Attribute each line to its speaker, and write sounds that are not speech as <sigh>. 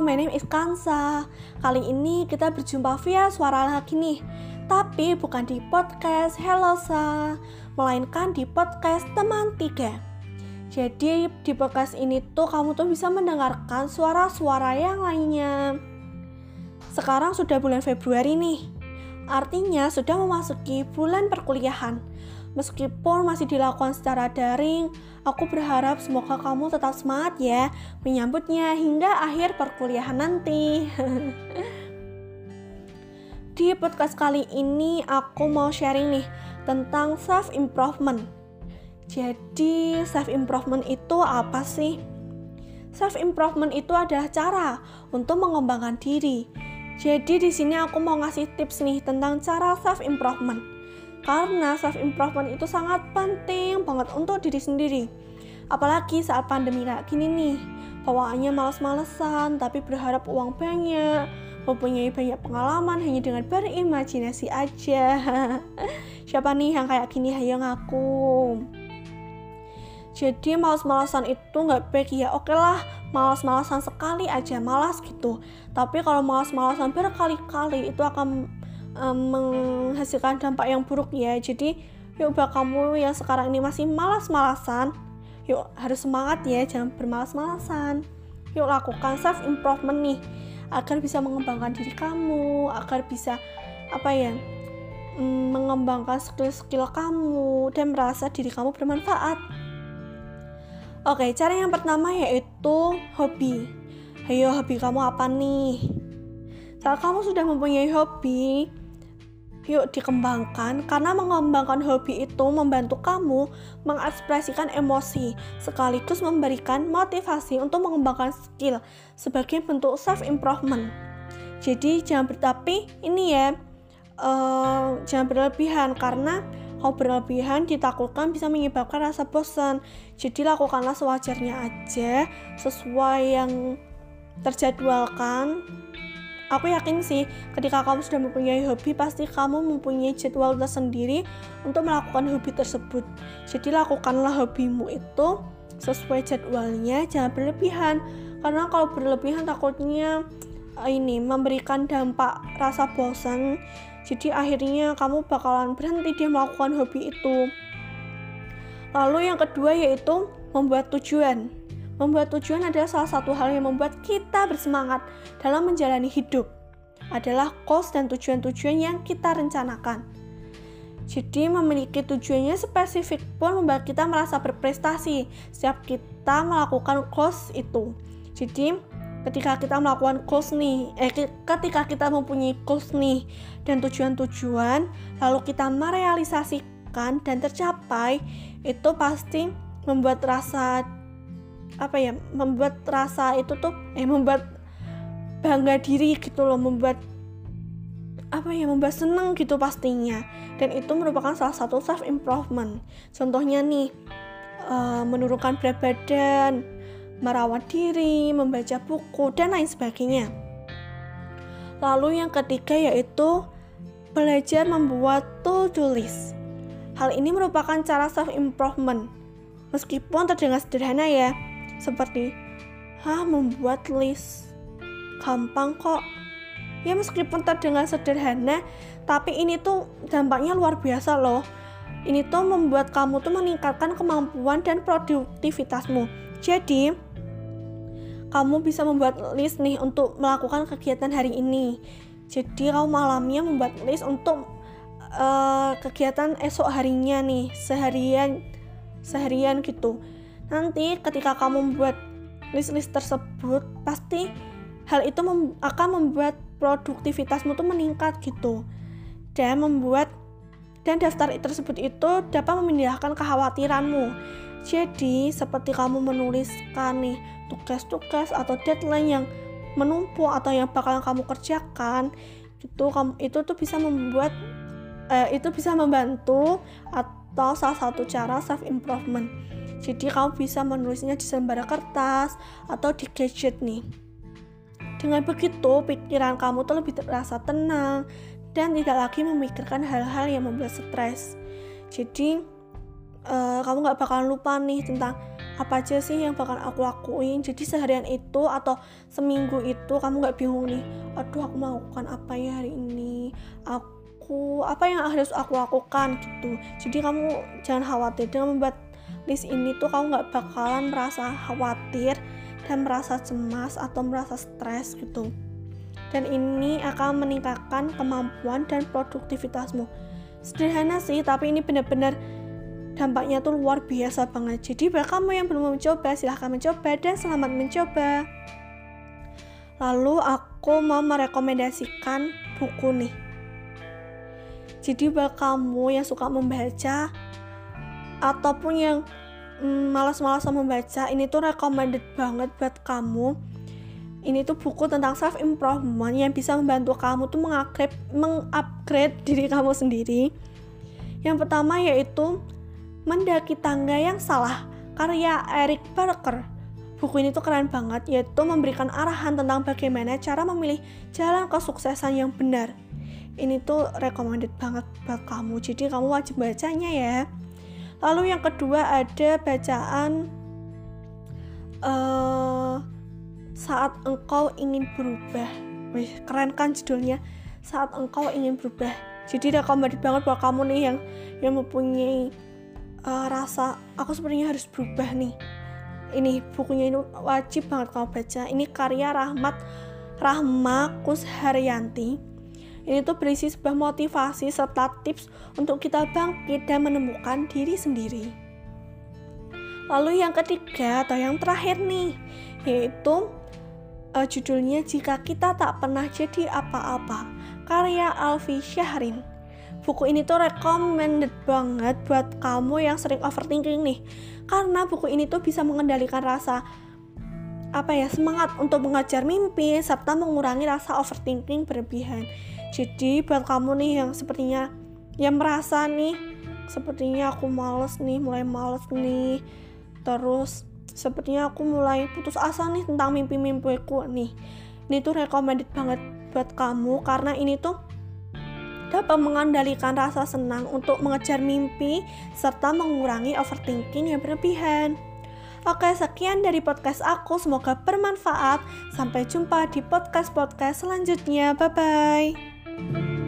Speaker 1: my name is Kansa. Kali ini kita berjumpa via suara lagi nih. Tapi bukan di podcast Hello Sa, melainkan di podcast Teman Tiga. Jadi di podcast ini tuh kamu tuh bisa mendengarkan suara-suara yang lainnya. Sekarang sudah bulan Februari nih. Artinya sudah memasuki bulan perkuliahan. Meskipun masih dilakukan secara daring, aku berharap semoga kamu tetap semangat ya menyambutnya hingga akhir perkuliahan nanti. <laughs> Di podcast kali ini aku mau sharing nih tentang self improvement. Jadi, self improvement itu apa sih? Self improvement itu adalah cara untuk mengembangkan diri. Jadi di sini aku mau ngasih tips nih tentang cara self improvement karena self improvement itu sangat penting banget untuk diri sendiri. Apalagi saat pandemi kayak gini nih, bawaannya males-malesan tapi berharap uang banyak, mempunyai banyak pengalaman hanya dengan berimajinasi aja. <laughs> Siapa nih yang kayak gini ayo ngaku. Jadi males-malesan itu nggak baik ya. Oke lah, malas-malasan sekali aja malas gitu. Tapi kalau malas-malasan berkali-kali itu akan um, menghasilkan dampak yang buruk ya. Jadi yuk buat kamu yang sekarang ini masih malas-malasan yuk harus semangat ya jangan bermalas-malasan. Yuk lakukan self improvement nih agar bisa mengembangkan diri kamu agar bisa apa ya mengembangkan skill-skill kamu dan merasa diri kamu bermanfaat. Oke cara yang pertama yaitu hobi. Ayo hobi kamu apa nih? Saat kamu sudah mempunyai hobi yuk dikembangkan karena mengembangkan hobi itu membantu kamu mengekspresikan emosi sekaligus memberikan motivasi untuk mengembangkan skill sebagai bentuk self improvement. Jadi jangan bertapi ini ya uh, jangan berlebihan karena kalau berlebihan ditakutkan bisa menyebabkan rasa bosan. Jadi lakukanlah sewajarnya aja sesuai yang terjadwalkan Aku yakin sih, ketika kamu sudah mempunyai hobi, pasti kamu mempunyai jadwal tersendiri untuk melakukan hobi tersebut. Jadi lakukanlah hobimu itu sesuai jadwalnya, jangan berlebihan. Karena kalau berlebihan takutnya eh, ini memberikan dampak rasa bosan. Jadi akhirnya kamu bakalan berhenti dia melakukan hobi itu. Lalu yang kedua yaitu membuat tujuan. Membuat tujuan adalah salah satu hal yang membuat kita bersemangat dalam menjalani hidup. Adalah goals dan tujuan-tujuan yang kita rencanakan. Jadi memiliki tujuannya spesifik pun membuat kita merasa berprestasi setiap kita melakukan goals itu. Jadi ketika kita melakukan goals nih, eh ketika kita mempunyai goals nih dan tujuan-tujuan, lalu kita merealisasikan dan tercapai, itu pasti membuat rasa apa ya membuat rasa itu tuh eh membuat bangga diri gitu loh membuat apa ya membuat seneng gitu pastinya. Dan itu merupakan salah satu self improvement contohnya nih uh, menurunkan berat badan merawat diri membaca buku dan lain sebagainya. Lalu yang ketiga yaitu belajar membuat to-do list. Hal ini merupakan cara self improvement meskipun terdengar sederhana ya seperti Hah, membuat list gampang kok. Ya meskipun terdengar sederhana, tapi ini tuh dampaknya luar biasa loh. Ini tuh membuat kamu tuh meningkatkan kemampuan dan produktivitasmu. Jadi, kamu bisa membuat list nih untuk melakukan kegiatan hari ini. Jadi, kamu malamnya membuat list untuk uh, kegiatan esok harinya nih, seharian seharian gitu nanti ketika kamu membuat list-list tersebut pasti hal itu mem akan membuat produktivitasmu tuh meningkat gitu. Dan membuat dan daftar tersebut itu dapat memindahkan kekhawatiranmu. Jadi seperti kamu menuliskan nih tugas-tugas atau deadline yang menumpuk atau yang bakalan kamu kerjakan itu kamu itu tuh bisa membuat eh, itu bisa membantu atau salah satu cara self improvement jadi kamu bisa menulisnya di lembar kertas atau di gadget nih. Dengan begitu, pikiran kamu tuh lebih terasa tenang dan tidak lagi memikirkan hal-hal yang membuat stres. Jadi uh, kamu nggak bakalan lupa nih tentang apa aja sih yang bakal aku lakuin jadi seharian itu atau seminggu itu kamu nggak bingung nih aduh aku mau lakukan apa ya hari ini aku apa yang harus aku lakukan gitu jadi kamu jangan khawatir dengan membuat list ini tuh kamu nggak bakalan merasa khawatir dan merasa cemas atau merasa stres gitu. Dan ini akan meningkatkan kemampuan dan produktivitasmu. Sederhana sih tapi ini benar-benar dampaknya tuh luar biasa banget. Jadi bagi kamu yang belum mencoba silahkan mencoba dan selamat mencoba. Lalu aku mau merekomendasikan buku nih. Jadi bagi kamu yang suka membaca ataupun yang mm, malas-malasan membaca ini tuh recommended banget buat kamu. Ini tuh buku tentang self improvement yang bisa membantu kamu tuh mengupgrade mengupgrade diri kamu sendiri. Yang pertama yaitu mendaki tangga yang salah karya Eric Parker buku ini tuh keren banget yaitu memberikan arahan tentang bagaimana cara memilih jalan kesuksesan yang benar. Ini tuh recommended banget buat kamu jadi kamu wajib bacanya ya Lalu yang kedua ada bacaan uh, saat engkau ingin berubah. Wih, keren kan judulnya? Saat engkau ingin berubah. Jadi rekomendasi banget buat kamu nih yang yang mempunyai uh, rasa aku sepertinya harus berubah nih. Ini bukunya ini wajib banget kamu baca. Ini karya Rahmat Rahma Kusharyanti ini tuh berisi sebuah motivasi serta tips untuk kita bangkit dan menemukan diri sendiri. Lalu yang ketiga atau yang terakhir nih, yaitu uh, judulnya Jika Kita Tak Pernah Jadi Apa-apa, karya Alfi Syahrin. Buku ini tuh recommended banget buat kamu yang sering overthinking nih. Karena buku ini tuh bisa mengendalikan rasa apa ya semangat untuk mengejar mimpi serta mengurangi rasa overthinking berlebihan. Jadi buat kamu nih yang sepertinya yang merasa nih sepertinya aku males nih, mulai males nih. Terus sepertinya aku mulai putus asa nih tentang mimpi-mimpiku nih. Ini tuh recommended banget buat kamu karena ini tuh dapat mengendalikan rasa senang untuk mengejar mimpi serta mengurangi overthinking yang berlebihan. Oke, sekian dari podcast aku. Semoga bermanfaat. Sampai jumpa di podcast-podcast selanjutnya. Bye bye.